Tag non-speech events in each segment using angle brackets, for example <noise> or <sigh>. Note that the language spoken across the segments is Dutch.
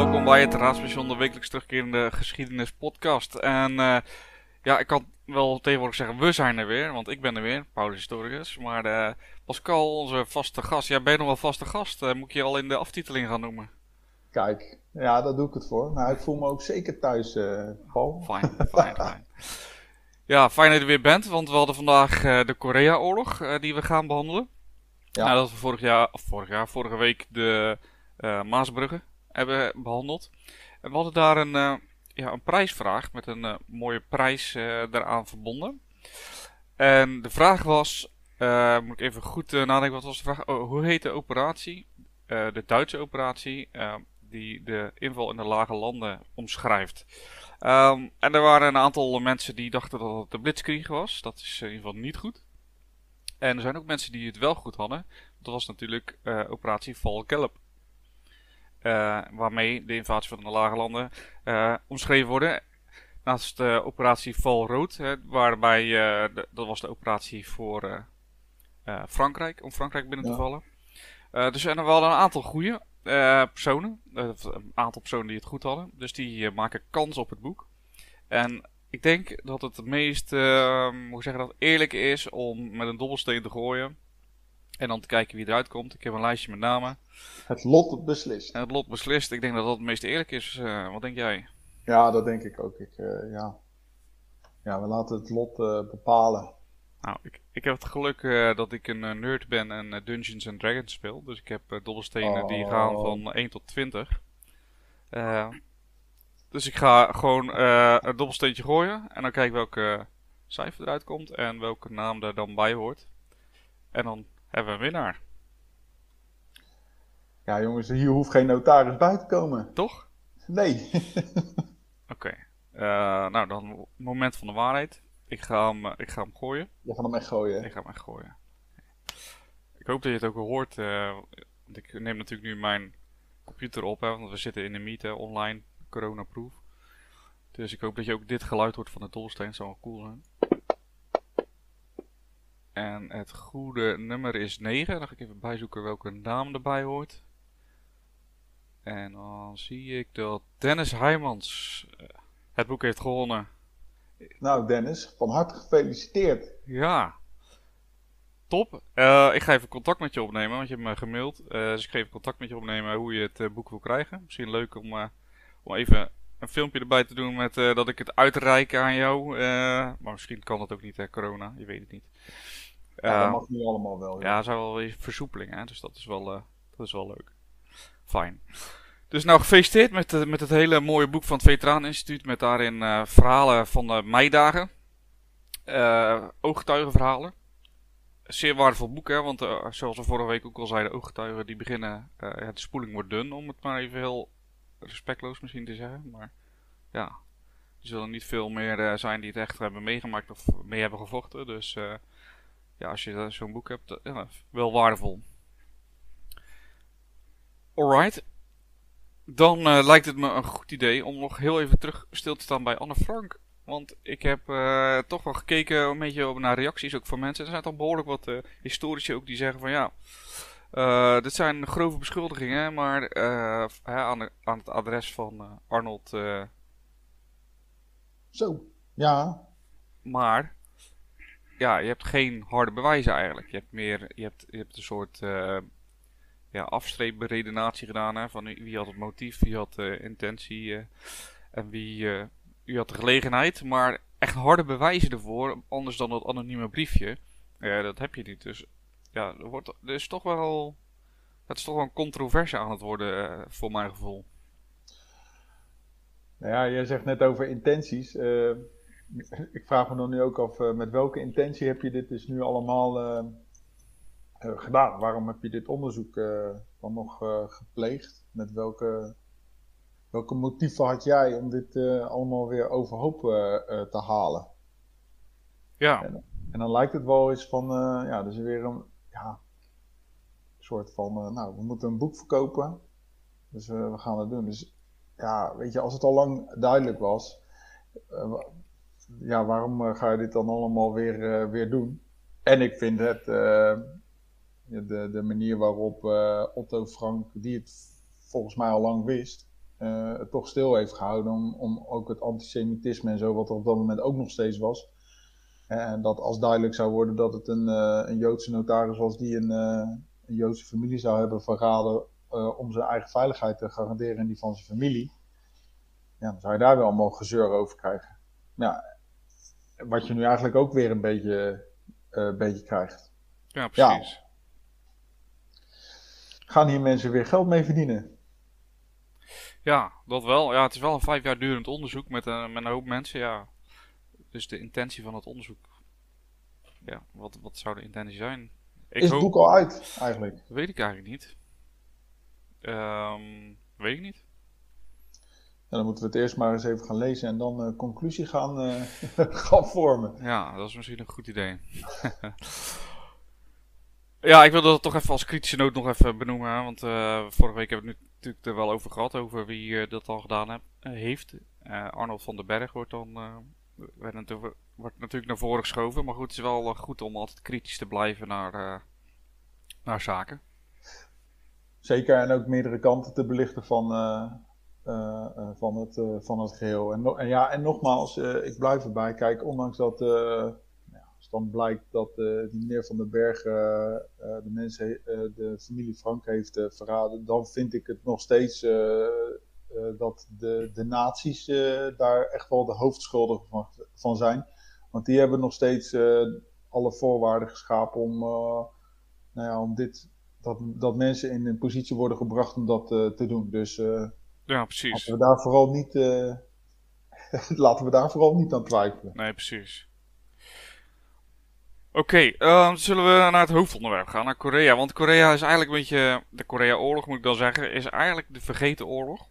welkom bij het Raadspension, de wekelijks terugkerende geschiedenis podcast. En uh, ja, ik kan wel tegenwoordig zeggen, we zijn er weer, want ik ben er weer, Paulus Historicus. Maar uh, Pascal, onze vaste gast, jij bent nog wel vaste gast, uh, moet ik je al in de aftiteling gaan noemen? Kijk, ja, daar doe ik het voor. Nou, ik voel me ook zeker thuis, Paul. Fijn, fijn, fijn. Ja, fijn dat je er weer bent, want we hadden vandaag de Korea-oorlog die we gaan behandelen. Ja. Nou, dat we vorig jaar, of vorig jaar, vorige week de Maasbruggen hebben behandeld. En we hadden daar een, uh, ja, een prijsvraag met een uh, mooie prijs daaraan verbonden. En de vraag was, moet ik even goed nadenken, wat was de vraag? Oh, hoe heet de operatie, de Duitse operatie, die de inval in de lage landen omschrijft? Um, en er waren een aantal mensen die dachten dat het de Blitzkrieg was. Dat is in ieder geval niet goed. En er zijn ook mensen die het wel goed hadden. Dat was natuurlijk operatie Val Kelp. Uh, waarmee de invasie van de lage landen uh, omschreven worden. Naast de operatie Val Rood, hè, waarbij uh, de, dat was de operatie voor Frankrijk, om Frankrijk binnen te vallen. dus en er waren een aantal goede personen, een aantal personen die het goed hadden. Dus die maken kans op het boek. En ik denk dat het het meest, hoe zeggen dat, eerlijk is om met een dobbelsteen te gooien. En dan te kijken wie eruit komt. Ik heb een lijstje met namen. Het lot beslist. En het lot beslist. Ik denk dat dat het meest eerlijk is. Uh, wat denk jij? Ja, dat denk ik ook. Ik, uh, ja. ja, we laten het lot uh, bepalen. Nou, ik, ik heb het geluk dat ik een nerd ben en Dungeons and Dragons speel. Dus ik heb dobbelstenen oh. die gaan van 1 tot 20. dus ik ga gewoon een dobbelsteentje gooien. En dan kijk welke cijfer eruit komt en welke naam er dan bij hoort. En dan hebben we een winnaar. Ja, jongens, hier hoeft geen notaris bij te komen. Toch? Nee. <laughs> Oké. Uh, nou, dan moment van de waarheid. Ik ga hem, uh, ik ga hem gooien. Je gaat hem echt gooien? Ik ga hem echt gooien. Ik hoop dat je het ook hoort. Uh, want ik neem natuurlijk nu mijn computer op, hè, want we zitten in een meet online, corona-proof. Dus ik hoop dat je ook dit geluid hoort van de tolsteen. Dat zou wel cool zijn. En het goede nummer is 9. Dan ga ik even bijzoeken welke naam erbij hoort. En dan zie ik dat Dennis Heijmans eh, het boek heeft gewonnen. Nou Dennis, van harte gefeliciteerd. Ja, top. Uh, ik ga even contact met je opnemen, want je hebt me gemaild. Uh, dus ik ga even contact met je opnemen hoe je het boek wil krijgen. Misschien leuk om, om even een filmpje erbij te doen met dat ik het uitreik aan jou. maar misschien kan dat ook niet, hè, corona. Je weet het niet. Ja, dat mag nu allemaal wel. Ja, ja zou wel weer versoepeling, hè? dus dat is wel, dat is wel leuk. Fijn. Dus nou, gefeliciteerd met, met het hele mooie boek van het Veteraneninstituut. Met daarin uh, verhalen van de meidagen. Uh, ooggetuigenverhalen. Zeer waardevol boek, hè. Want zoals we vorige week ook al zeiden, ooggetuigen die beginnen... Ja, de spoeling wordt dun, om het maar even heel respectloos misschien te zeggen. Maar ja, er zullen niet veel meer zijn die het echt hebben meegemaakt of mee hebben gevochten. Dus ja, als je zo'n boek hebt, ja, wel waardevol. Alright. Dan uh, lijkt het me een goed idee om nog heel even terug stil te staan bij Anne Frank. Want ik heb uh, toch wel gekeken een beetje naar reacties ook van mensen. Er zijn toch behoorlijk wat uh, historici ook die zeggen van ja, dit zijn grove beschuldigingen, maar aan, de, aan, het adres van Arnold. Zo, ja. Maar ja, je hebt geen harde bewijzen eigenlijk. Je hebt meer, je hebt, je hebt een soort ja, afstreepberedenatie gedaan. Hè, van wie had het motief, wie had de intentie uh, en wie, uh, wie had de gelegenheid. Maar echt harde bewijzen ervoor, anders dan dat anonieme briefje, uh, dat heb je niet. Dus ja, er, wordt, er is toch wel, het is toch wel een controverse aan het worden, voor mijn gevoel. Nou ja, jij zegt net over intenties. Ik vraag me dan nu ook af, met welke intentie heb je dit dus nu allemaal uh, gedaan? Waarom heb je dit onderzoek dan nog gepleegd? Met welke, welke motieven had jij om dit allemaal weer overhoop te halen? Ja. En, en, dan lijkt het wel eens van, ja, dus weer een ja, soort van, nou, we moeten een boek verkopen. Dus we gaan dat doen. Dus ja, weet je, als het al lang duidelijk was, ja, waarom ga je dit dan allemaal weer, weer doen? En ik vind het, de, de manier waarop Otto Frank, die het volgens mij al lang wist, toch stil heeft gehouden om, om ook het antisemitisme en zo, wat er op dat moment ook nog steeds was. En dat als duidelijk zou worden dat het een, een Joodse notaris was die een, een Joodse familie zou hebben verraden om zijn eigen veiligheid te garanderen en die van zijn familie. Ja, dan zou je daar wel allemaal gezeur over krijgen. Ja, wat je nu eigenlijk ook weer een beetje, uh, beetje krijgt. Ja, precies. Ja. Gaan hier mensen weer geld mee verdienen? Ja, dat wel. Ja, het is wel een vijf jaar durend onderzoek met een, met een hoop mensen. Ja. Dus de intentie van het onderzoek. Ja, wat, wat zou de intentie zijn? Ik is het boek al uit, eigenlijk? weet ik eigenlijk niet. Um, weet ik niet dan moeten we het eerst maar eens even gaan lezen en dan een conclusie gaan, uh, <laughs> gaan vormen. Ja, dat is misschien een goed idee. <laughs> ja, ik wilde dat toch even als kritische noot nog even benoemen. Want uh, vorige week hebben we het natuurlijk er wel over gehad, over wie uh, dat al gedaan heb, heeft. Arnold van den Berg wordt dan werd natuurlijk, wordt natuurlijk naar voren geschoven. Maar goed, het is wel goed om altijd kritisch te blijven naar, naar zaken. Zeker, en ook meerdere kanten te belichten van eh, eh, van, het, eh, van het geheel. En, ja, en nogmaals, ik blijf erbij. Kijk, ondanks dat ja, als dan blijkt dat die meneer Van den Berg de mensen, de familie Frank heeft verraden, dan vind ik het nog steeds dat de, de nazi's daar echt wel de hoofdschuldigen van, van zijn. Want die hebben nog steeds alle voorwaarden geschapen om, nou ja, om dit, dat, dat mensen in een positie worden gebracht om dat te doen. Dus ja, precies. Laten we daar vooral niet, uh, <laughs> laten we daar vooral niet aan twijfelen. Nee, precies. Oké, okay, ehm, zullen we naar het hoofdonderwerp gaan, naar Korea. Want Korea is eigenlijk een beetje, de Korea-oorlog moet ik dan zeggen, is eigenlijk de vergeten oorlog.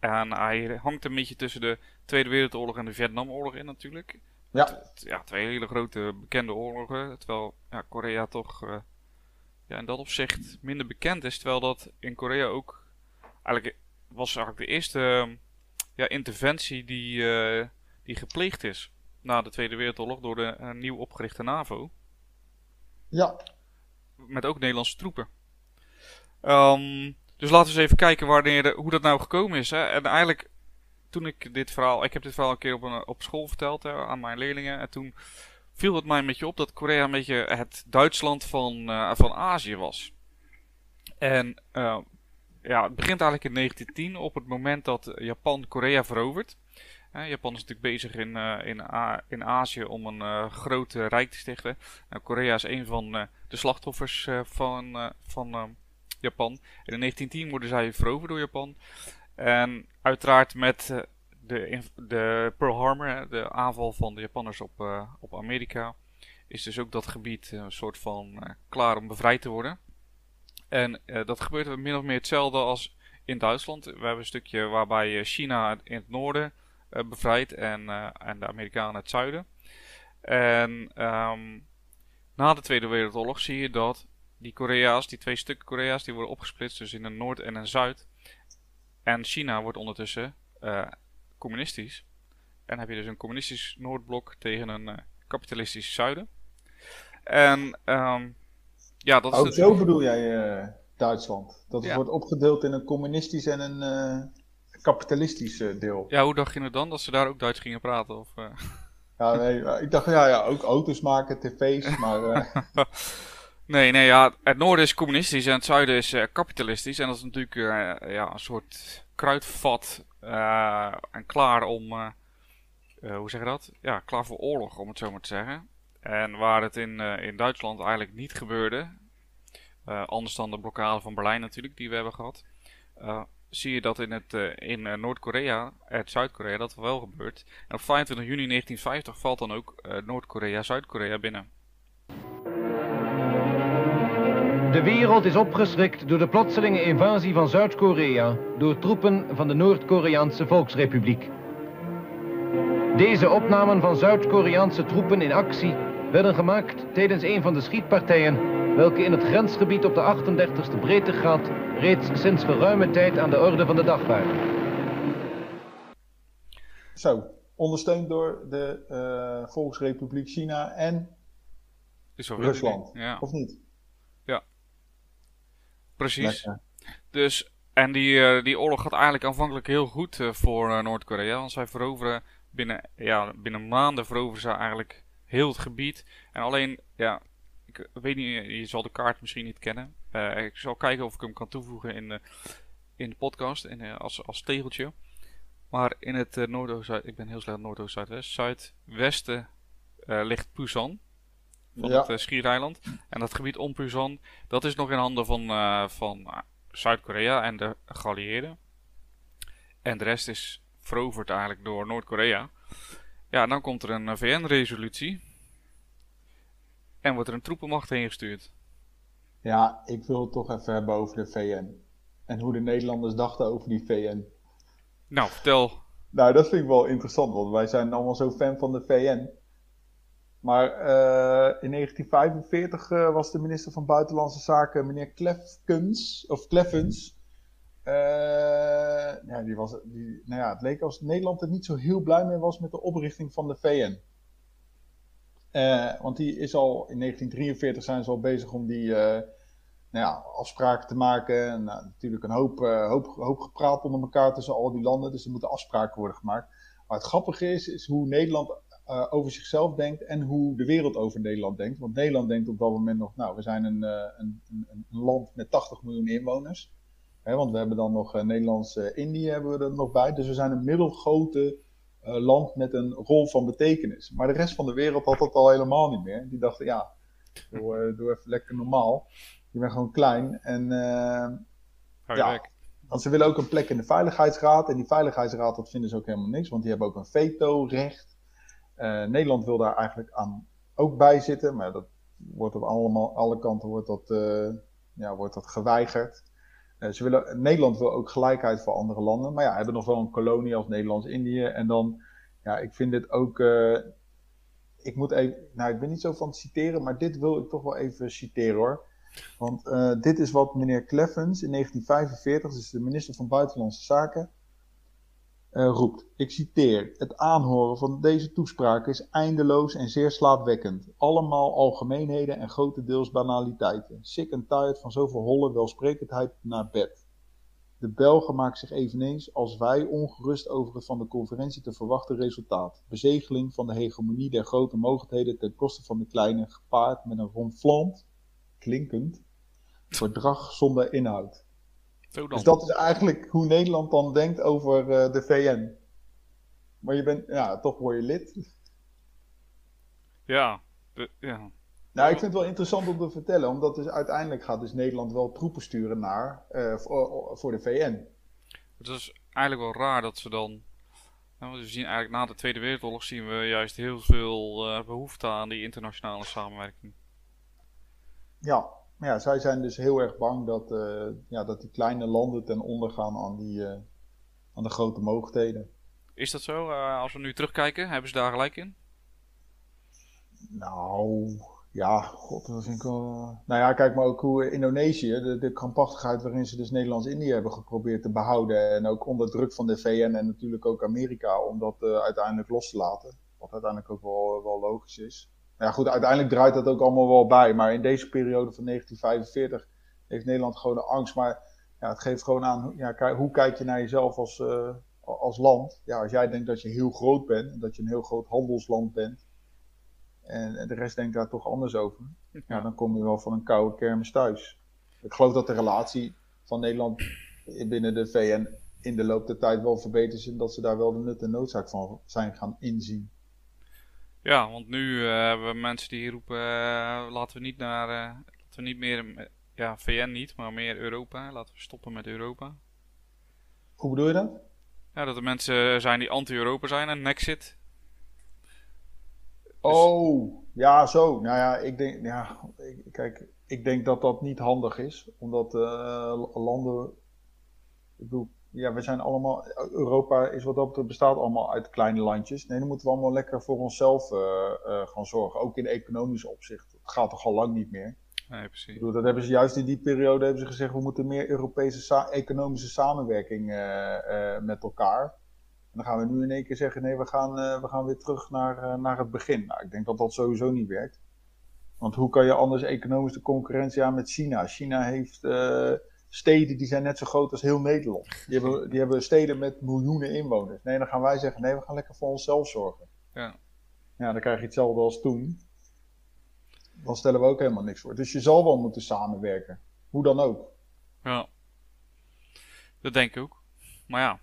En hij hangt een beetje tussen de Tweede Wereldoorlog en de Vietnamoorlog in natuurlijk. Ja. ja, twee hele grote bekende oorlogen. Terwijl ja, Korea toch uh, ja, in dat opzicht minder bekend is. Terwijl dat in Korea ook eigenlijk was eigenlijk de eerste ehm, ja, interventie die, eh, die gepleegd is na de Tweede Wereldoorlog door de uh, nieuw opgerichte NAVO. Ja. Met ook Nederlandse troepen. Um, dus laten we eens even kijken wanneer hoe dat nou gekomen is. Hè. En eigenlijk, toen ik dit verhaal, ik heb dit verhaal een keer op, een, op school verteld hè, aan mijn leerlingen. En toen viel het mij een beetje op dat Korea een beetje het Duitsland van, uh, van Azië was. En uh, ja, het begint eigenlijk in 1910 op het moment dat Japan Korea verovert. Japan is natuurlijk bezig in, uh, in, in Azië om een uh, groot rijk te stichten. Nou, Korea is een van de slachtoffers van, van Japan. In 1910 worden zij veroverd door Japan. En uiteraard met de, de Pearl Harbor, de aanval van de Japanners op, op Amerika, is dus ook dat gebied een soort van klaar om bevrijd te worden. En uh, dat gebeurt min of meer hetzelfde als in Duitsland. We hebben een stukje waarbij eh, China in het noorden uh, bevrijdt en, en de Amerikanen het zuiden. En um, na de Tweede Wereldoorlog zie je dat die Korea's, die twee stukken Korea's, die worden opgesplitst dus in een Noord en een Zuid. En China wordt ondertussen communistisch. En heb je dus een communistisch Noordblok tegen een kapitalistisch Zuiden. En um, ja, dat is Ook zo bedoel jij uh, Duitsland? Dat het wordt opgedeeld in een communistisch en een uh, kapitalistisch uh, deel. Ja, hoe dacht je het dan? Dat ze daar ook Duits gingen praten? Of, Ja, nee, ik dacht, ja, ja, ook auto's maken, tv's, <laughs> maar... nee, nee, ja, het noorden is communistisch en het zuiden is kapitalistisch. En dat is natuurlijk ja, een soort kruidvat en klaar om... hoe zeg je dat? Ja, klaar voor oorlog, om het zo maar te zeggen. En waar het in, uh, in Duitsland eigenlijk niet gebeurde, uh, anders dan de blokkade van Berlijn natuurlijk, die we hebben gehad, uh, zie je dat in, het, in Noord-Korea, het Zuid-Korea, dat wel gebeurt. En op 25 juni 1950 valt dan ook Noord-Korea Zuid-Korea binnen. De wereld is opgeschrikt door de plotselinge invasie van Zuid-Korea door troepen van de Noord-Koreaanse Volksrepubliek. Deze opnamen van Zuid-Koreaanse troepen in actie werden gemaakt tijdens een van de schietpartijen welke in het grensgebied op de 38e breedtegraad reeds sinds geruime tijd aan de orde van de dag waren. Zo, ondersteund door de uh, Volksrepubliek China en Rusland, ja. of niet? Ja, precies. Dus En die, die oorlog gaat eigenlijk aanvankelijk heel goed voor Noord-Korea. Want zij veroveren binnen, ja, binnen maanden veroveren ze eigenlijk heel het gebied. En alleen, ja, ik weet niet, je zal de kaart misschien niet kennen. ik zal kijken of ik hem kan toevoegen in de, in de podcast in, als, als tegeltje. Maar in het uh, noordoost, ik ben heel slecht noordoost, zuidwest, zuidwesten uh, ligt Pusan van het uh, schiereiland. En dat gebied om Pusan, dat is nog in handen van, van Zuid-Korea en de geallieerden. En de rest is veroverd eigenlijk door Noord-Korea. Ja, dan komt er een VN-resolutie. En wordt er een troepenmacht heen gestuurd. Ja, ik wil het toch even hebben over de VN. En hoe de Nederlanders dachten over die VN. Nou, vertel. Nou, dat vind ik wel interessant, want wij zijn allemaal zo fan van de VN. Maar uh, in 1945 uh, was de minister van Buitenlandse Zaken, meneer Kleffkens, of Kleffens. Uh, ja, die was, die, nou ja, het leek alsof Nederland er niet zo heel blij mee was met de oprichting van de VN. want die is al in 1943 zijn ze al bezig om die nou ja, afspraken te maken. En nou, natuurlijk een hoop, hoop, hoop gepraat onder elkaar tussen al die landen. Dus er moeten afspraken worden gemaakt. Maar het grappige is, is hoe Nederland over zichzelf denkt en hoe de wereld over Nederland denkt. Want Nederland denkt op dat moment nog, nou, we zijn een, een, een, land met 80 miljoen inwoners. Hè, want we hebben dan nog Nederlands-Indië hebben we er nog bij. Dus we zijn een middelgrote land met een rol van betekenis. Maar de rest van de wereld had dat al helemaal niet meer. Die dachten, ja, doe, doe even lekker normaal. Je bent gewoon klein. En uh, ja, want ze willen ook een plek in de Veiligheidsraad. En die Veiligheidsraad, dat vinden ze ook helemaal niks. Want die hebben ook een veto-recht. Uh, Nederland wil daar eigenlijk aan ook bij zitten. Maar dat wordt op allemaal, alle kanten wordt dat, uh, ja, wordt dat geweigerd. Ze willen, Nederland wil ook gelijkheid voor andere landen. Maar ja, hebben nog wel een kolonie als Nederlands-Indië. En dan, ja, ik vind dit ook ik moet even, nou ik ben niet zo van het citeren, maar dit wil ik toch wel even citeren hoor. Want uh, dit is wat meneer Kleffens in 1945, dus de minister van Buitenlandse Zaken, roept. Ik citeer: Het aanhoren van deze toespraak is eindeloos en zeer slaapwekkend. Allemaal algemeenheden en grotendeels banaliteiten. Sick en tired van zoveel holle welsprekendheid naar bed. De Belgen maken zich eveneens als wij ongerust over het van de conferentie te verwachten resultaat. Bezegeling van de hegemonie der grote mogelijkheden ten koste van de kleine, gepaard met een ronflant klinkend verdrag zonder inhoud. Dus dat is eigenlijk hoe Nederland dan denkt over uh, de VN. Maar je bent, ja, toch word je lid. Ja, ja. Nou, ik vind het wel interessant om te vertellen, omdat dus uiteindelijk gaat dus Nederland wel troepen sturen naar, uh, voor, voor, de VN. Het is eigenlijk wel raar dat ze dan, nou, we zien eigenlijk na de Tweede Wereldoorlog zien we juist heel veel uh, behoefte aan die internationale samenwerking. Ja, maar ja, zij zijn dus heel erg bang dat, uh, ja, dat die kleine landen ten onder gaan aan, die, uh, aan de grote mogelijkheden. Is dat zo? Uh, als we nu terugkijken, hebben ze daar gelijk in? Nou, ja, god, dat vind ik wel... Nou ja, kijk maar ook hoe Indonesië, de, de krampachtigheid waarin ze dus Nederlands-Indië hebben geprobeerd te behouden. En ook onder druk van de VN en natuurlijk ook Amerika om dat uiteindelijk los te laten. Wat uiteindelijk ook wel, wel logisch is ja, goed, uiteindelijk draait dat ook allemaal wel bij. Maar in deze periode van 1945 heeft Nederland gewoon de angst. Maar ja, het geeft gewoon aan, ja, hoe kijk je naar jezelf als, uh, als land? Ja, als jij denkt dat je heel groot bent, en dat je een heel groot handelsland bent, en, en de rest denkt daar toch anders over, ja, dan kom je wel van een koude kermis thuis. Ik geloof dat de relatie van Nederland binnen de VN in de loop der tijd wel verbeterd is en dat ze daar wel de nut en noodzaak van zijn gaan inzien. Ja, want nu uh, hebben we mensen die roepen, uh, laten we niet naar, uh, laten we niet meer, ja, VN niet, maar meer Europa. Laten we stoppen met Europa. Hoe bedoel je dat? Ja, dat er mensen zijn die anti-Europa zijn en Nexit. Dus... Oh, ja, zo. Nou ja, ik denk, ja, ik, kijk, ik denk dat dat niet handig is, omdat landen, ik bedoel, ja, we zijn allemaal, Europa is wat dat betreft bestaat allemaal uit kleine landjes. Nee, dan moeten we allemaal lekker voor onszelf uh, uh, gaan zorgen. Ook in economisch opzicht. Het gaat toch al lang niet meer. Nee, precies. Ik bedoel, dat hebben ze juist in die periode hebben ze gezegd, we moeten meer Europese sa economische samenwerking uh, met elkaar. En dan gaan we nu in één keer zeggen, nee, we gaan, we gaan weer terug naar, naar het begin. Nou, ik denk dat dat sowieso niet werkt. Want hoe kan je anders economische concurrentie aan met China? China heeft steden die zijn net zo groot als heel Nederland. Die hebben, die hebben steden met miljoenen inwoners. Nee, dan gaan wij zeggen, nee, we gaan lekker voor onszelf zorgen. Ja. Ja, dan krijg je hetzelfde als toen. Dan stellen we ook helemaal niks voor. Dus je zal wel moeten samenwerken. Hoe dan ook. Ja. Dat denk ik ook. Maar ja,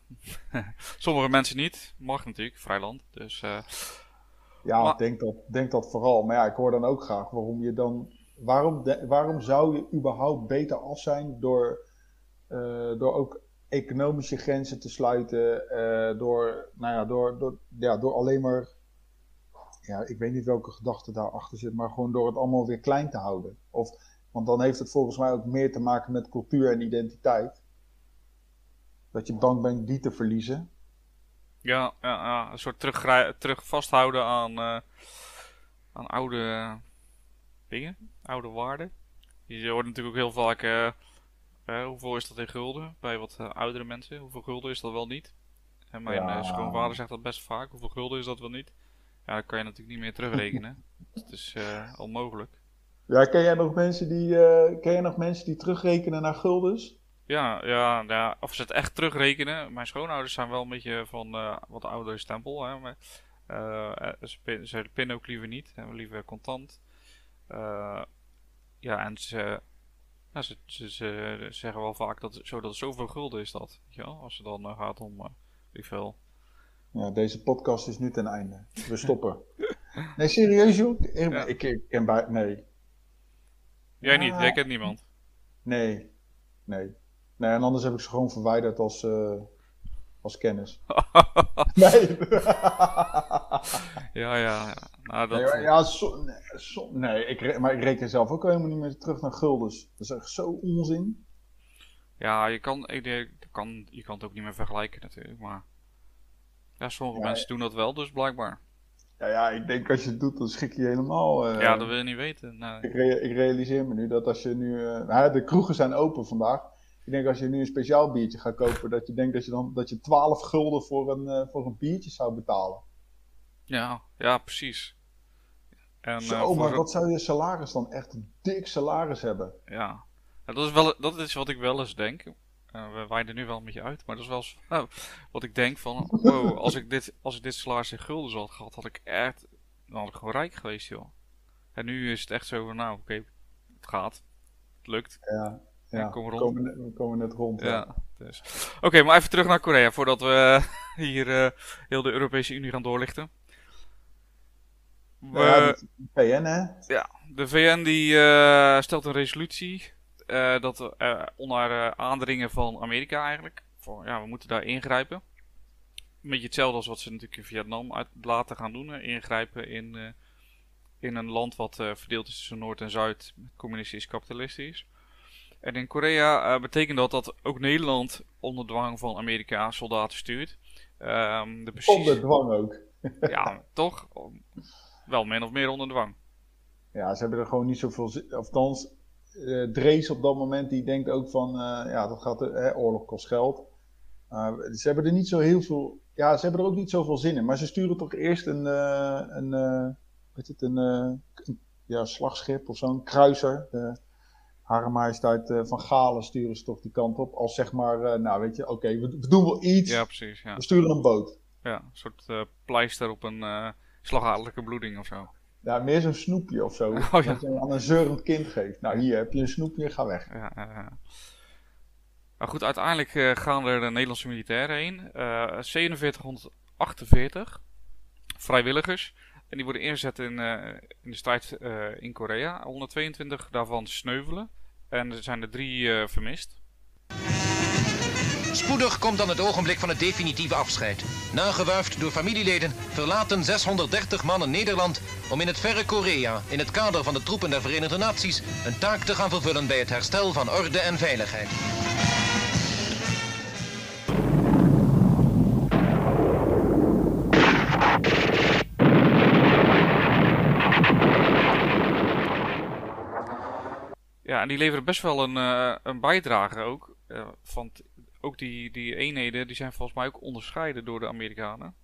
<laughs> sommige mensen niet. Mag natuurlijk, vrij land. Dus, uh, ja, ik denk dat, denk dat vooral. Maar ja, ik hoor dan ook graag waarom je dan. Waarom, waarom zou je überhaupt beter af zijn door, uh, door ook economische grenzen te sluiten? Uh, door, nou ja, door, door, ja, door alleen maar. Ja, ik weet niet welke gedachte daarachter zit, maar gewoon door het allemaal weer klein te houden. Of, want dan heeft het volgens mij ook meer te maken met cultuur en identiteit. Dat je bang bent die te verliezen. Ja, ja, ja. een soort terug, terug vasthouden aan, uh, aan oude dingen, oude waarden. Je hoort natuurlijk ook heel vaak, uh, uh, hoeveel is dat in gulden bij wat oudere mensen? Hoeveel gulden is dat wel niet? En mijn ja. schoonvader zegt dat best vaak, hoeveel gulden is dat wel niet? Ja, dat kan je natuurlijk niet meer terugrekenen. <laughs> Het is onmogelijk. Ja, ken jij nog mensen die, ken jij nog mensen die terugrekenen naar guldens? Ja, ja, ja, of ze het echt terugrekenen. Mijn schoonouders zijn wel een beetje van wat oudere stempel. Hè, maar, ze, pin, ze pinnen ook liever niet, hebben liever contant. Uh, ja, en ze, ze, ze, ze, zeggen wel vaak dat, zo, dat zoveel gulden is dat. Ja, als het dan gaat om, uh, weet veel. Ja, deze podcast is nu ten einde. We stoppen. <laughs> nee, serieus joh? Ik, ja. ik, ik ken bij... Nee. Jij niet? Jij kent niemand? Nee. Nee. Nee, en anders heb ik ze gewoon verwijderd als, uh, als kennis. <laughs> nee. <laughs> ja, ja. Nou, dat... Nee, ja, so, nee, so, nee ik, maar ik reken zelf ook helemaal niet meer terug naar guldens. Dat is echt zo onzin. Ja, je kan, ik, kan, je kan het ook niet meer vergelijken natuurlijk, maar... Ja, sommige ja, mensen doen dat wel, dus blijkbaar. Ja, ja, ik denk als je het doet, dan schik je helemaal. Uh, ja, dat wil je niet weten. Nee. Ik, re ik, realiseer me nu dat als je nu. Uh, nou, de kroegen zijn open vandaag. Ik denk als je nu een speciaal biertje gaat kopen, dat je denkt dat je dan dat je 12 gulden voor een, uh, voor een biertje zou betalen. Ja, ja, precies. En, Zo, uh, maar wat zou je salaris dan echt een dik salaris hebben? Ja, dat, is wel, dat is wat ik wel eens denk. Uh, we wijden nu wel een beetje uit, maar dat is wel eens, uh, wat ik denk van, wow, als ik dit, als ik dit salaris in gulden had gehad, had ik echt, dan had ik gewoon rijk geweest, joh. En nu is het echt zo van, nou, oké, okay, het gaat, het lukt. Ja. Ja, komen we, komen, we komen net rond. Ja, dus. Oké, maar even terug naar Korea voordat we hier uh, heel de Europese Unie gaan doorlichten. We, ja, VN hè? Ja, de VN die uh, stelt een resolutie uh, dat onder aandringen van Amerika eigenlijk. Voor, ja, we moeten daar ingrijpen. Een beetje hetzelfde als wat ze natuurlijk in Vietnam uit laten gaan doen. ingrijpen in, in een land wat verdeeld is tussen Noord en Zuid, communistisch kapitalistisch. En in Korea uh, betekent dat dat ook Nederland onder dwang van Amerika soldaten stuurt. Um, de precies... Onder dwang ook. <laughs> ja, toch? Wel min of meer onder dwang. Ja, ze hebben er gewoon niet zoveel zin. Althans, uh, Drees op dat moment die denkt ook van, uh, ja, dat gaat, oorlog kost geld. ze hebben er niet zo heel veel, ja, ze hebben er ook niet zoveel zin in. Maar ze sturen toch eerst een, een, weet het, een, een ja, slagschip of zo'n kruiser. De, Hare Majesteit uh, van Galen sturen ze toch die kant op. Als zeg maar, uh, nou weet je, oké, okay, we, we, doen wel iets. Ja, precies. Ja. We sturen een boot. Ja, een soort uh, pleister op een slagadelijke bloeding of zo. Ja, meer zo'n snoepje of zo. <laughs> Oh, ja. Dat je aan een zeurend kind geeft. Nou, hier heb je een snoepje, ga weg. Ja, Nou goed, uiteindelijk gaan er de Nederlandse militairen heen. 4748 vrijwilligers. En die worden ingezet in, uh, in de strijd uh, in Korea. 122 daarvan sneuvelen. En er zijn er drie uh, vermist. Spoedig komt dan het ogenblik van het definitieve afscheid. Nagewuifd door familieleden verlaten 630 mannen Nederland om in het verre Korea, in het kader van de troepen der Verenigde Naties, een taak te gaan vervullen bij het herstel van orde en veiligheid. En die leveren best wel een, uh, een bijdrage ook. Uh, want ook die, die eenheden die zijn volgens mij ook onderscheiden door de Amerikanen.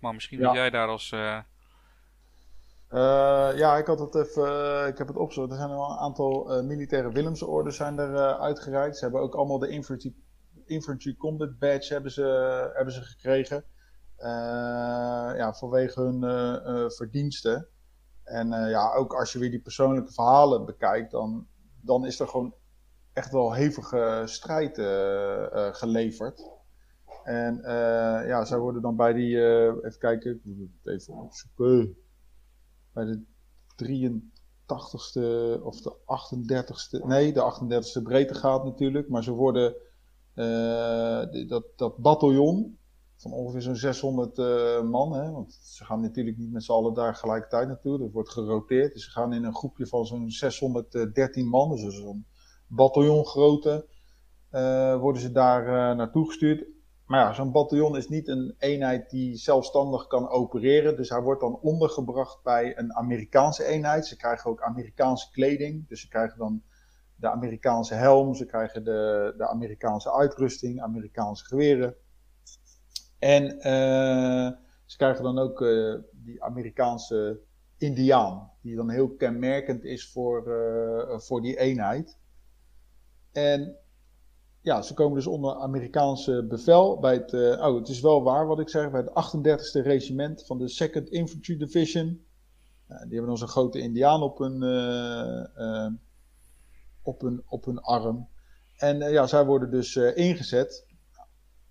Maar misschien ja. jij daar als... Uh... ja, ik had het even, ik heb het opgezocht. Er zijn al een aantal militaire Willemsorden zijn er uitgereikt. Ze hebben ook allemaal de infantry, infantry combat badge hebben ze, hebben ze gekregen. ja, vanwege hun verdiensten. En ja, ook als je weer die persoonlijke verhalen bekijkt, dan, dan is er gewoon echt wel hevige strijd geleverd. En uh, ja, zij worden dan bij die, even kijken, ik moet het even opzoeken. Bij de 83ste of de 38ste, nee, de 38ste breedtegraad natuurlijk. Maar ze worden, dat, dat bataljon van ongeveer zo'n 600 man, hè, want ze gaan natuurlijk niet met z'n allen daar gelijkertijd naartoe. Er wordt geroteerd, dus ze gaan in een groepje van zo'n 613 man, dus zo'n bataljongrootte, worden ze daar naartoe gestuurd. Maar ja, zo'n bataljon is niet een eenheid die zelfstandig kan opereren. Dus hij wordt dan ondergebracht bij een Amerikaanse eenheid. Ze krijgen ook Amerikaanse kleding. Dus ze krijgen dan de Amerikaanse helm, ze krijgen de, de Amerikaanse uitrusting, Amerikaanse geweren. En uh, ze krijgen dan ook uh, die Amerikaanse Indiaan, die dan heel kenmerkend is voor, uh, voor die eenheid. En ja, ze komen dus onder Amerikaanse bevel bij het, oh, het is wel waar wat ik zeg, bij het 38e regiment van de 2nd Infantry Division. Die hebben dan zo'n grote indiaan op hun, op hun, op hun arm. En ja, zij worden dus ingezet.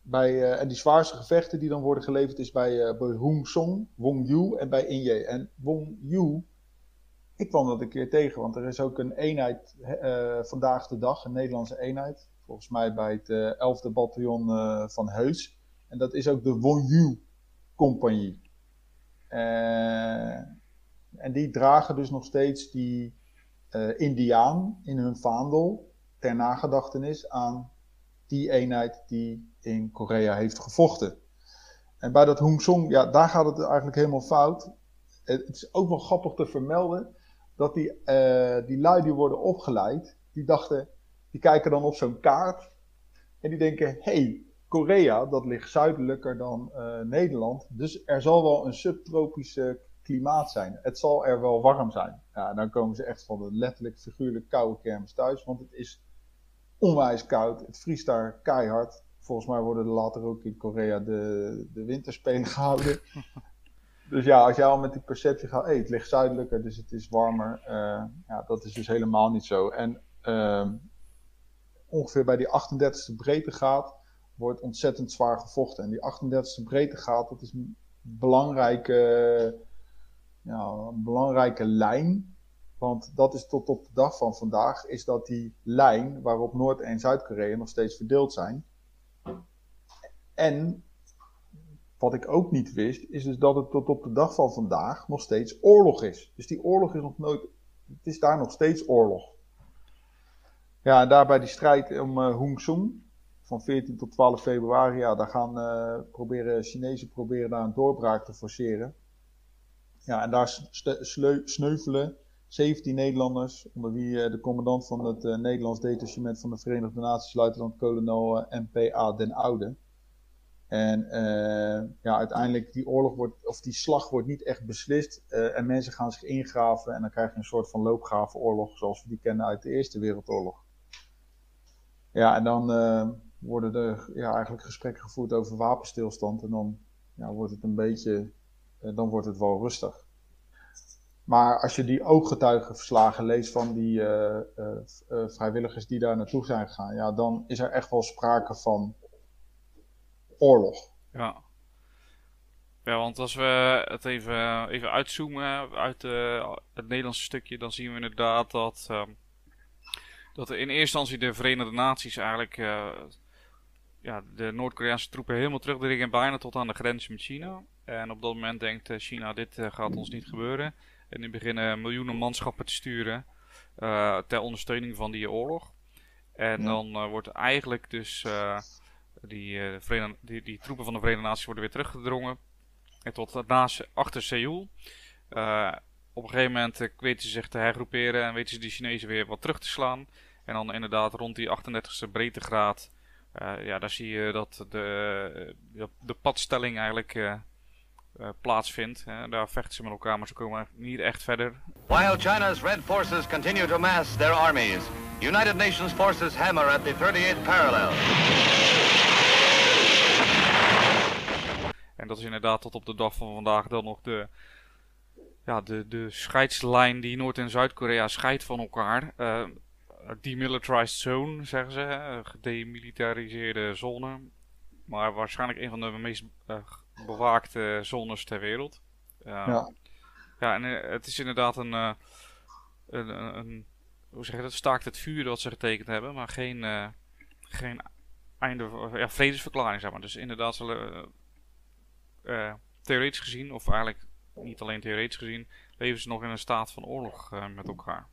Bij, en die zwaarste gevechten die dan worden geleverd is bij, bij Hung Song, Wong Yu en bij Inye. En Wong Yu, ik kwam dat een keer tegen, want er is ook een eenheid vandaag de dag, een Nederlandse eenheid volgens mij bij het 11e uh, bataljon van Heus. En dat is ook de Wonju Compagnie. Uh, en die dragen dus nog steeds die Indiaan in hun vaandel ter nagedachtenis aan die eenheid die in Korea heeft gevochten. En bij dat Hung ja, daar gaat het eigenlijk helemaal fout. Het is ook wel grappig te vermelden dat die, uh, die lui die worden opgeleid, die dachten, die kijken dan op zo'n kaart en die denken: hey, Korea, dat ligt zuidelijker dan uh, Nederland, dus er zal wel een subtropische klimaat zijn. Het zal er wel warm zijn. Ja, dan komen ze echt van de letterlijk figuurlijk koude kermis thuis, want het is onwijs koud. Het vriest daar keihard. Volgens mij worden er later ook in Korea de, de winterspelen <laughs> gehouden. dus ja, als jij al met die perceptie gaat, hey, het ligt zuidelijker, dus het is warmer. Uh, ja, dat is dus helemaal niet zo. En uh, ongeveer bij die 38e breedtegraad wordt ontzettend zwaar gevochten. En die 38e breedtegraad, dat is belangrijke, ja, een belangrijke lijn. Want dat is tot op de dag van vandaag, is dat die lijn waarop Noord- en Zuid-Korea nog steeds verdeeld zijn. En wat ik ook niet wist, is dus dat het tot op de dag van vandaag nog steeds oorlog is. Dus die oorlog is nog nooit, het is daar nog steeds oorlog. Ja, en daarbij die strijd om uh, van 14 tot 12 februari. Ja, daar gaan uh, proberen, Chinezen proberen daar een doorbraak te forceren. Ja, en daar sneuvelen 17 Nederlanders, onder wie uh, de commandant van het Nederlands detachement van de Verenigde Naties, luitenant-kolonel MPA Den Oude. En ja, uiteindelijk die oorlog wordt, of die slag wordt niet echt beslist. en mensen gaan zich ingraven en dan krijg je een soort van loopgravenoorlog zoals we die kennen uit de Eerste Wereldoorlog. Ja, en dan worden er ja, eigenlijk gesprekken gevoerd over wapenstilstand. En dan ja, wordt het een beetje, dan wordt het wel rustig. Maar als je die ooggetuigenverslagen leest van die uh, vrijwilligers die daar naartoe zijn gegaan, ja, dan is er echt wel sprake van oorlog. Ja. Ja, want als we het even, even uitzoomen uit het Nederlandse stukje, dan zien we inderdaad dat ehm, dat in eerste instantie de Verenigde Naties eigenlijk ja, de Noord-Koreaanse troepen helemaal terugdringen bijna tot aan de grens met China. En op dat moment denkt China, dit gaat ons niet gebeuren. En die beginnen miljoenen manschappen te sturen ter ondersteuning van die oorlog. En ja. dan wordt eigenlijk dus die, die, die, troepen van de Verenigde Naties worden weer teruggedrongen. En tot naast, achter Seoul op een gegeven moment uh, weten ze zich te hergroeperen en weten ze die Chinezen weer wat terug te slaan. En dan inderdaad rond die 38e breedtegraad, uh, ja, daar zie je dat de, de, de padstelling eigenlijk uh, plaatsvindt. Hè. Daar vechten ze met elkaar, maar ze komen niet echt verder. While China's red forces continue to mass their armies, United Nations forces hammer at the 38th parallel. En dat is inderdaad tot op de dag van vandaag dan nog de, ja, de, de scheidslijn die Noord- en Zuid-Korea scheidt van elkaar. Uh, demilitarized zone, zeggen ze. Gedemilitariseerde zone. Maar waarschijnlijk een van de meest uh, bewaakte zones ter wereld. Uh, ja. Ja, en het is inderdaad een, een, een, een, Hoe zeg je dat? Staakt het vuur dat ze getekend hebben, maar geen, geen einde. Ja, vredesverklaring, zeg maar. Dus inderdaad zullen. theoretisch gezien, of eigenlijk niet alleen theoretisch gezien, leven ze nog in een staat van oorlog uh, met elkaar.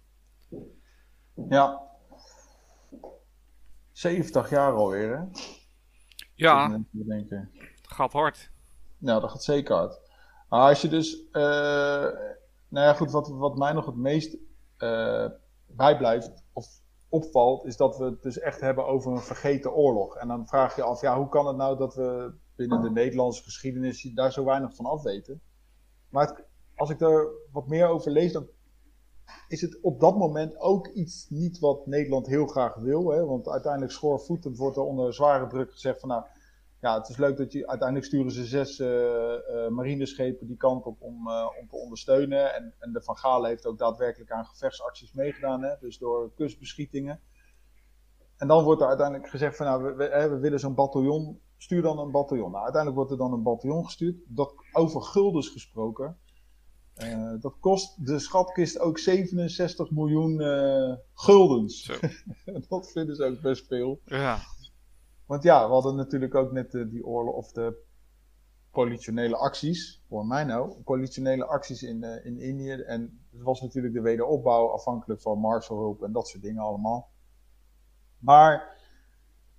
Ja. 70 jaar alweer, hè? Ja. Het gaat hard. Nou, dat gaat zeker hard. Maar als je dus. Uh, nou ja, goed, wat, wat mij nog het meest uh, bijblijft of opvalt, is dat we het dus echt hebben over een vergeten oorlog. En dan vraag je af, ja, hoe kan het nou dat we binnen de Nederlandse geschiedenis daar zo weinig van afweten? Maar als ik er wat meer over lees, dan is het op dat moment ook iets niet wat Nederland heel graag wil. Hè? Want uiteindelijk schoorvoetend wordt er onder zware druk gezegd van nou, ja, het is leuk dat je uiteindelijk sturen ze zes uh, uh, marineschepen die kant op om, uh, om te ondersteunen. En, en de Van Gaal heeft ook daadwerkelijk aan gevechtsacties meegedaan, hè? dus door kustbeschietingen. En dan wordt er uiteindelijk gezegd van nou, we, we, we willen zo'n bataljon stuur dan een bataljon. Nou, uiteindelijk wordt er dan een bataljon gestuurd. Dat over guldens gesproken. Uh, dat kost de schatkist ook 67 miljoen uh, guldens. <laughs> dat vinden ze ook best veel. Ja. Want ja, we hadden natuurlijk ook net uh, die oorlog of de politionele acties. Voor mij nou. Politionele acties in, in Indië. En het was natuurlijk de wederopbouw afhankelijk van Marshallhulp en dat soort dingen allemaal. Maar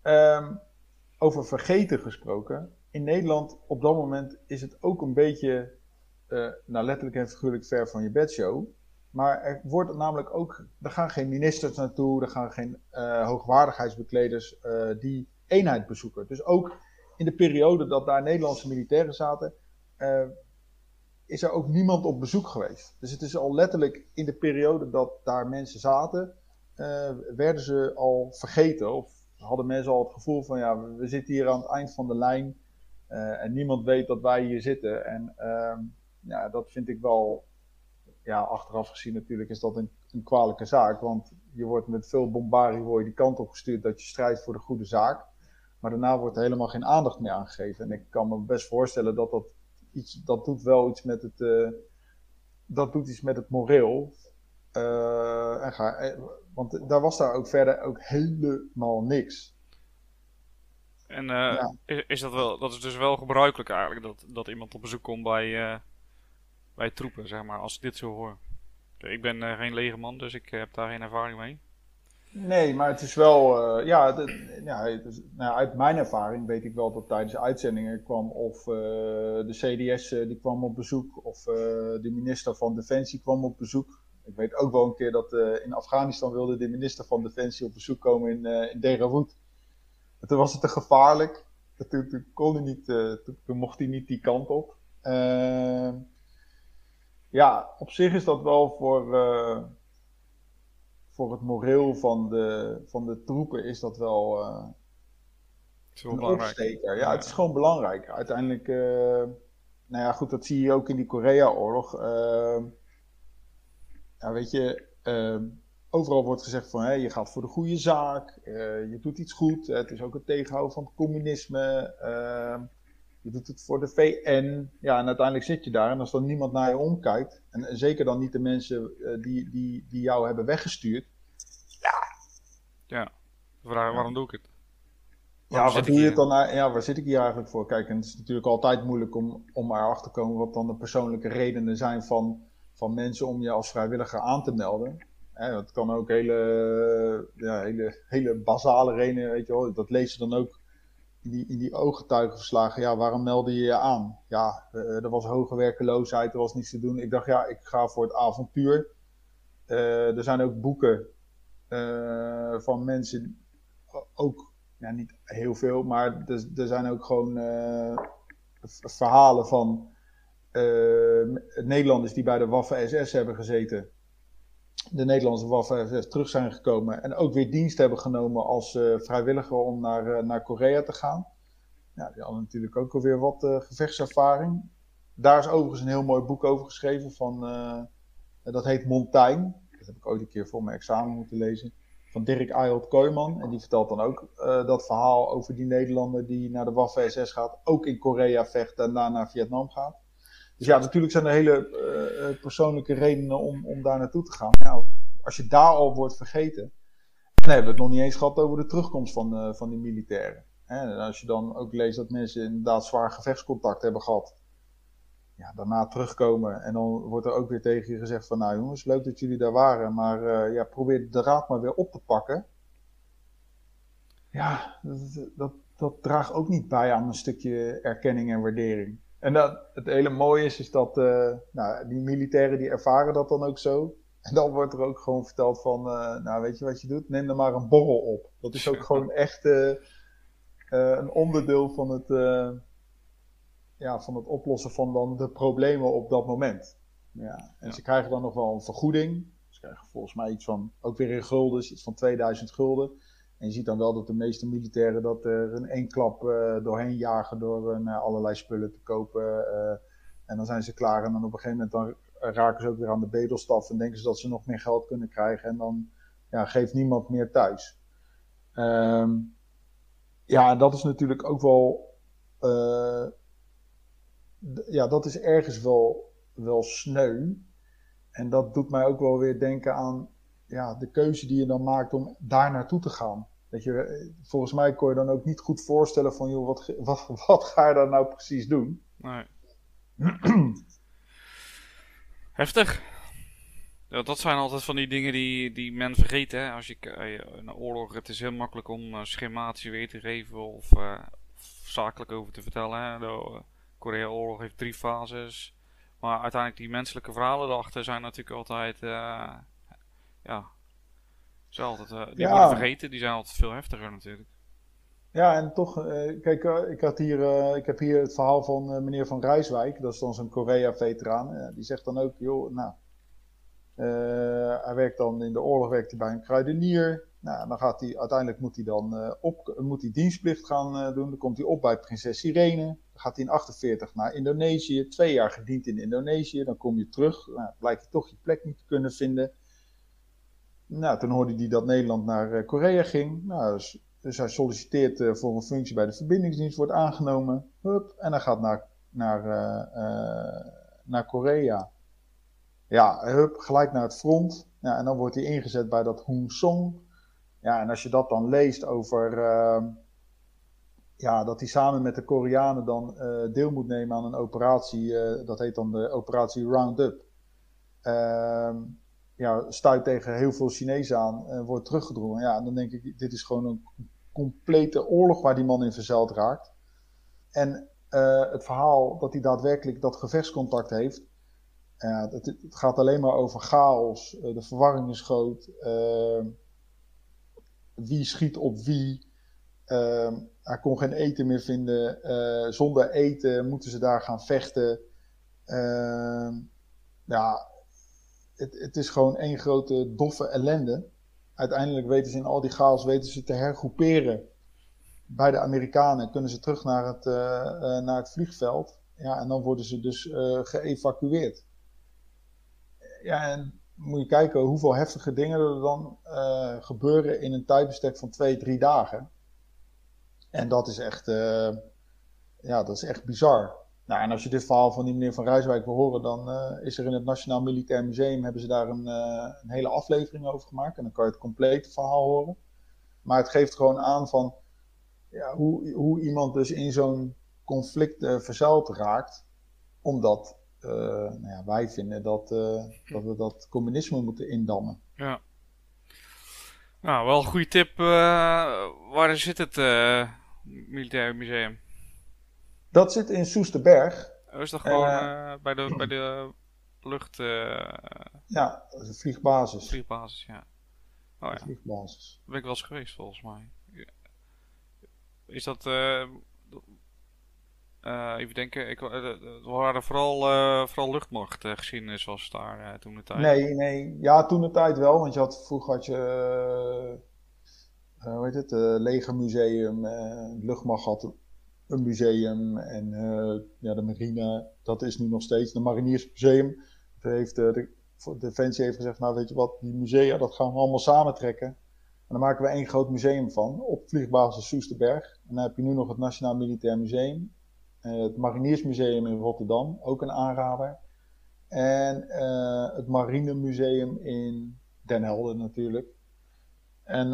um, over vergeten gesproken. In Nederland op dat moment is het ook een beetje, uh, nou letterlijk en figuurlijk ver van je bedshow. Maar er wordt namelijk ook, er gaan geen ministers naartoe, er gaan geen hoogwaardigheidsbekleders die eenheid bezoeken. Dus ook in de periode dat daar Nederlandse militairen zaten, is er ook niemand op bezoek geweest. Dus het is al letterlijk in de periode dat daar mensen zaten, werden ze al vergeten of hadden mensen al het gevoel van ja, we zitten hier aan het eind van de lijn uh, en niemand weet dat wij hier zitten. En uh, ja, dat vind ik wel, ja, achteraf gezien natuurlijk is dat een, een kwalijke zaak. Want je wordt met veel bombardie die kant op gestuurd dat je strijdt voor de goede zaak. Maar daarna wordt er helemaal geen aandacht meer aangegeven. En ik kan me best voorstellen dat dat iets, dat doet wel iets met het, uh, dat doet iets met het moreel. Uh, en ga, want daar was daar ook verder ook helemaal niks. En uh, ja. is, is, dat wel, dat is dus wel gebruikelijk eigenlijk, dat, dat iemand op bezoek komt bij, bij troepen, zeg maar, als ik dit zo hoor. Ik ben geen legerman, dus ik heb daar geen ervaring mee. Nee, maar het is wel, ja, de, ja het is, nou, uit mijn ervaring weet ik wel dat tijdens uitzendingen kwam of de CDS die kwam op bezoek of de minister van Defensie kwam op bezoek. Ik weet ook wel een keer dat in Afghanistan wilde de minister van Defensie op bezoek komen in, uh, in Derawood. En toen was het te gevaarlijk. Toen, kon hij niet, toen, mocht hij niet die kant op. Ehm, ja, op zich is dat wel voor, voor het moreel van de, van de troepen is dat wel is wel belangrijk. Opsteker. Ja, het is gewoon belangrijk. Uiteindelijk, nou ja, goed, dat zie je ook in die Korea-oorlog. Ehm, ja, weet je, uh, overal wordt gezegd van hey, je gaat voor de goede zaak, uh, je doet iets goed. Het is ook het tegenhouden van het communisme. Je doet het voor de VN. Ja, en uiteindelijk zit je daar en als dan niemand naar je omkijkt, en, en zeker dan niet de mensen uh, die, die, die jou hebben weggestuurd. Ja. Ja, vraag, waarom doe ik het? Waarom ja, wat doe je het dan? Ja, waar zit ik hier eigenlijk voor? Kijk, en het is natuurlijk altijd moeilijk om, om erachter te komen wat dan de persoonlijke redenen zijn van van mensen om je als vrijwilliger aan te melden. Dat kan ook hele, ja, hele, hele basale redenen, weet je wel. Dat lees je dan ook in die, in die ooggetuigenverslagen. Ja, waarom meldde je je aan? Ja, er was hoge werkeloosheid, er was niets te doen. Ik dacht, ja, ik ga voor het avontuur. Uh, er zijn ook boeken uh, van mensen, ook ja, niet heel veel, maar er, zijn ook gewoon verhalen van Nederlanders die bij de Waffen-SS hebben gezeten, de Nederlandse Waffen-SS terug zijn gekomen en ook weer dienst hebben genomen als vrijwilliger om naar, naar Korea te gaan. Die hadden natuurlijk ook alweer wat gevechtservaring. Daar is overigens een heel mooi boek over geschreven van, dat heet Montaigne. Dat heb ik ooit een keer voor mijn examen moeten lezen van Dirk Ayot Kooijman. En die vertelt dan ook dat verhaal over die Nederlander die naar de Waffen-SS gaat, ook in Korea vecht en daarna naar Vietnam gaat. Dus ja, natuurlijk zijn er hele uh, persoonlijke redenen om, om daar naartoe te gaan. Ja, als je daar al wordt vergeten. dan hebben we het nog niet eens gehad over de terugkomst van, uh, van die militairen. En als je dan ook leest dat mensen inderdaad zwaar gevechtscontact hebben gehad ja, daarna terugkomen. En dan wordt er ook weer tegen je gezegd van, nou jongens, leuk dat jullie daar waren, maar ja, probeer de raad maar weer op te pakken. Ja, dat, dat, draagt ook niet bij aan een stukje erkenning en waardering. En dat, het hele mooie is, is dat uh, nou, die militairen die ervaren dat dan ook zo. En dan wordt er ook gewoon verteld van, uh, nou weet je wat je doet? Neem er maar een borrel op. Dat is ook <laughs> gewoon echt een onderdeel van het ja, van het oplossen van dan de problemen op dat moment. Ja, en ze krijgen dan nog wel een vergoeding. Ze krijgen volgens mij iets van, ook weer in gulden, iets van 2000 gulden. En je ziet dan wel dat de meeste militairen dat er in één klap uh, doorheen jagen door uh, allerlei spullen te kopen. En dan zijn ze klaar en dan op een gegeven moment dan raken ze ook weer aan de bedelstaf en denken ze dat ze nog meer geld kunnen krijgen. En dan ja, geeft niemand meer thuis. Um, ja, dat is natuurlijk ook wel ja, dat is ergens wel, wel sneu. En dat doet mij ook wel weer denken aan ja, de keuze die je dan maakt om daar naartoe te gaan. Dat je, volgens mij kon je dan ook niet goed voorstellen van, joh, wat, <laughs> wat, wat ga je daar nou precies doen? Nee. <clears throat> Heftig. Ja, dat zijn altijd van die dingen die, die men vergeet. Hè? Als je een eh, oorlog, het is heel makkelijk om uh, schematisch weer te geven of, uh, of zakelijk over te vertellen. Hè? Korea-oorlog heeft drie fases. Maar uiteindelijk die menselijke verhalen erachter zijn natuurlijk altijd... Uh, ja, altijd, uh, die worden vergeten. Die zijn altijd veel heftiger natuurlijk. Ja, en toch, uh, kijk, ik, had hier, ik heb hier het verhaal van meneer Van Rijswijk. Dat is dan zo'n Korea-veteraan. die zegt dan ook, joh, nou... hij werkt dan in de oorlog werkt hij bij een kruidenier. Nou, dan gaat hij, uiteindelijk moet hij dan op, moet hij dienstplicht gaan doen. Dan komt hij op bij prinses Irene. Dan gaat hij in 48 naar Indonesië. Twee jaar gediend in Indonesië. Dan kom je terug. Nou, blijkt hij toch je plek niet te kunnen vinden. Nou, toen hoorde hij dat Nederland naar uh, Korea ging. Nou, dus, dus hij solliciteert voor een functie bij de verbindingsdienst, wordt aangenomen. Hup, en hij gaat naar, naar, naar Korea. Ja, hup, gelijk naar het front. En dan wordt hij ingezet bij dat Hong Song. Ja, en als je dat dan leest over uh, ja, dat hij samen met de Koreanen dan deel moet nemen aan een operatie, dat heet dan de operatie Roundup. Ehm, ja, stuit tegen heel veel Chinezen aan en wordt teruggedrongen. Ja, dan denk ik, dit is gewoon een complete oorlog waar die man in verzeild raakt. En het verhaal dat hij daadwerkelijk dat gevechtscontact heeft, het, het, gaat alleen maar over chaos, de verwarring is groot. Ehm, wie schiet op wie. Uh, hij kon geen eten meer vinden. Uh, zonder eten moeten ze daar gaan vechten. Uh, ja, het, het, is gewoon één grote doffe ellende. Uiteindelijk weten ze in al die chaos weten ze te hergroeperen bij de Amerikanen. Kunnen ze terug naar het, uh, naar het vliegveld. Ja, en dan worden ze dus geëvacueerd. Ja, en moet je kijken hoeveel heftige dingen er dan gebeuren in een tijdbestek van twee, drie dagen. En dat is echt, ja, dat is echt bizar. Nou, en als je dit verhaal van die meneer van Rijswijk wil horen, dan uh, is er in het Nationaal Militair Museum hebben ze daar een, een, hele aflevering over gemaakt. En dan kan je het complete verhaal horen. Maar het geeft gewoon aan van ja, hoe, hoe iemand dus in zo'n conflict verzeild raakt. Omdat uh, nou ja, wij vinden dat, uh, dat we dat communisme moeten indammen. Ja. Nou, wel een goede tip. Uh, waar zit het Militair Museum? Dat zit in Soesterberg. Oh, is dat gewoon bij, de, bij de <clears throat> lucht... ja, de vliegbasis. Vliegbasis, ja. Oh, ja. vliegbasis. Daar ben ik wel eens geweest, volgens mij. Is dat Uh, even denken, ik, uh, waren vooral, vooral luchtmacht geschiedenis was daar toen de tijd. Nee, nee. Ja, toen de tijd wel. Want je had, vroeger had je, hoe heet het, legermuseum, luchtmacht had een museum en ja, de marine, dat is nu nog steeds. De mariniersmuseum heeft, de, Defensie heeft gezegd, nou weet je wat, die musea, dat gaan we allemaal samentrekken. En dan maken we één groot museum van, op vliegbasis Soesterberg. En dan heb je nu nog het Nationaal Militair Museum. Uh, het Mariniersmuseum in Rotterdam, ook een aanrader. En uh, het Marinemuseum in Den Helder natuurlijk. En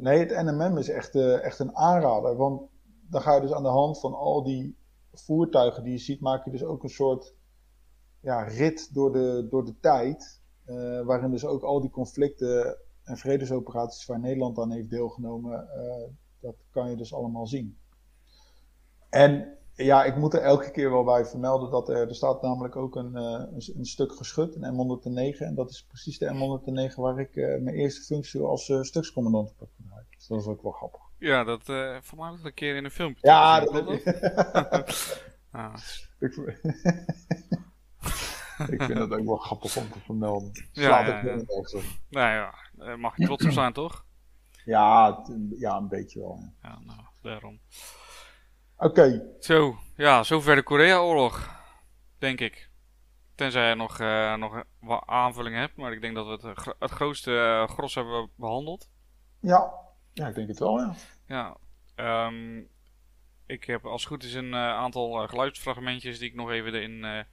nee, het NMM is echt, echt een aanrader. Want dan ga je dus aan de hand van al die voertuigen die je ziet, maak je dus ook een soort ja, rit door de, door de tijd. Uh, waarin dus ook al die conflicten en vredesoperaties waar Nederland aan heeft deelgenomen, uh, dat kan je dus allemaal zien. En ja, ik moet er elke keer wel bij vermelden dat er, er staat namelijk ook een, een, een, stuk geschut, een M109. En dat is precies de M109 waar ik mijn eerste functie als stukscommandant op heb gedaan. Dus dat is ook wel grappig. Ja, dat uh, voor mij een keer in een filmpje. Ja, dat heb ik. <laughs> ah. <laughs> ik vind het ook wel grappig om te vermelden. Slaat ja, ja, ja. Nou ja, mag je trots op zijn, toch? Ja, ja, een beetje wel. Ja, ja nou, daarom. Oké. Okay. Zo, ja, zover de Korea-oorlog, denk ik. Tenzij je nog, uh, nog wat aanvulling hebt, maar ik denk dat we het, het grootste uh, gros hebben behandeld. Ja. ja, ik denk het wel, ja. Ja, um, ik heb als het goed is een uh, aantal geluidsfragmentjes die ik nog even erin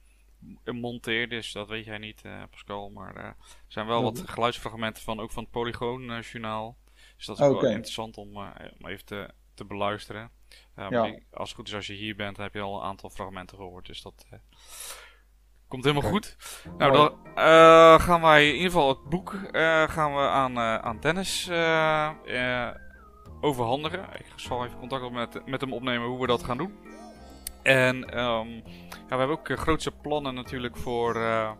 monteer, dus dat weet jij niet, uh, Pascal. Maar uh, er zijn wel wat geluidsfragmenten van, ook van het Polygoon journaal. Dus dat is ook wel interessant om, uh, om even te, te beluisteren. ja. als het goed is, als je hier bent, heb je al een aantal fragmenten gehoord. Dus dat komt helemaal goed. Nou, dan gaan wij in ieder geval het boek gaan we aan, aan Dennis overhandigen. Ik zal even contact met, met hem opnemen hoe we dat gaan doen. En um, ja, we hebben ook uh, grootse plannen natuurlijk voor uh,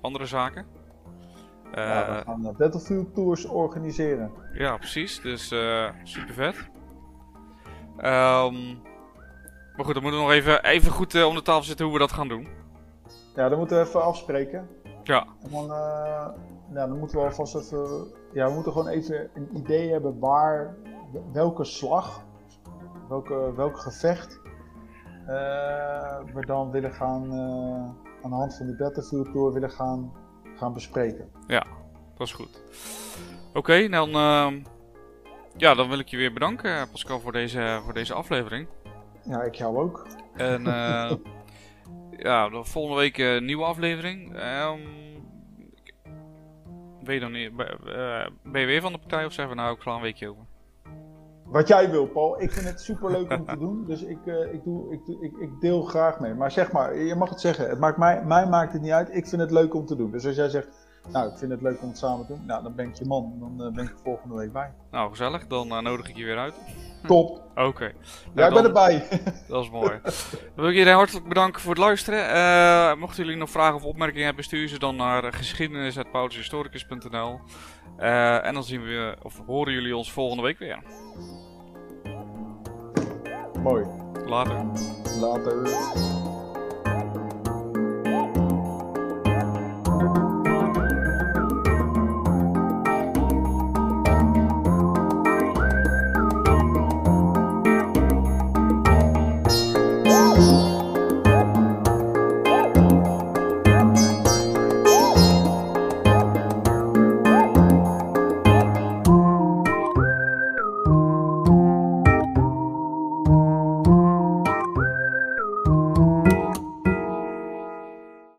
andere zaken. Uh, ja, we gaan Battlefield Tours organiseren. Ja, precies. Dus super vet. Um, maar goed, dan moeten we nog even, even goed om de tafel zitten hoe we dat gaan doen. Ja, dan moeten we even afspreken. Ja. En dan, nou, dan moeten we alvast even... Ja, we moeten gewoon even een idee hebben waar... Welke slag... Welke, welk gevecht eh, we dan willen gaan, eh, aan de hand van de Battlefield Tour willen gaan, gaan bespreken. Ja, dat is goed. Oké, dan, ehm, ja, dan wil ik je weer bedanken, Pascal, voor deze, voor deze aflevering. Ja, ik jou ook. En uh, <laughs> ja, de volgende week een nieuwe aflevering. Um, ben, je dan, ben je weer van de partij of zijn we nou ook klaar een weekje over? Wat jij wil, Paul. Ik vind het super leuk om te doen. Dus ik, uh, ik, doe, ik, ik, ik, deel graag mee. Maar zeg maar, je mag het zeggen. Het maakt mij, mij maakt het niet uit. Ik vind het leuk om te doen. Dus als jij zegt, nou, ik vind het leuk om het samen te doen. Nou, dan ben ik je man. Dan uh, ben ik er volgende week bij. Nou, gezellig. Dan uh, nodig ik je weer uit. Top. Oké. Okay. Nou, jij bent erbij. <laughs> dat is mooi. dan wil ik jullie hartelijk bedanken voor het luisteren. mochten jullie nog vragen of opmerkingen hebben, stuur ze dan naar geschiedenis.paulushistoricus.nl uh, En dan zien we, of horen jullie ons volgende week weer. Mooi. Later. Later.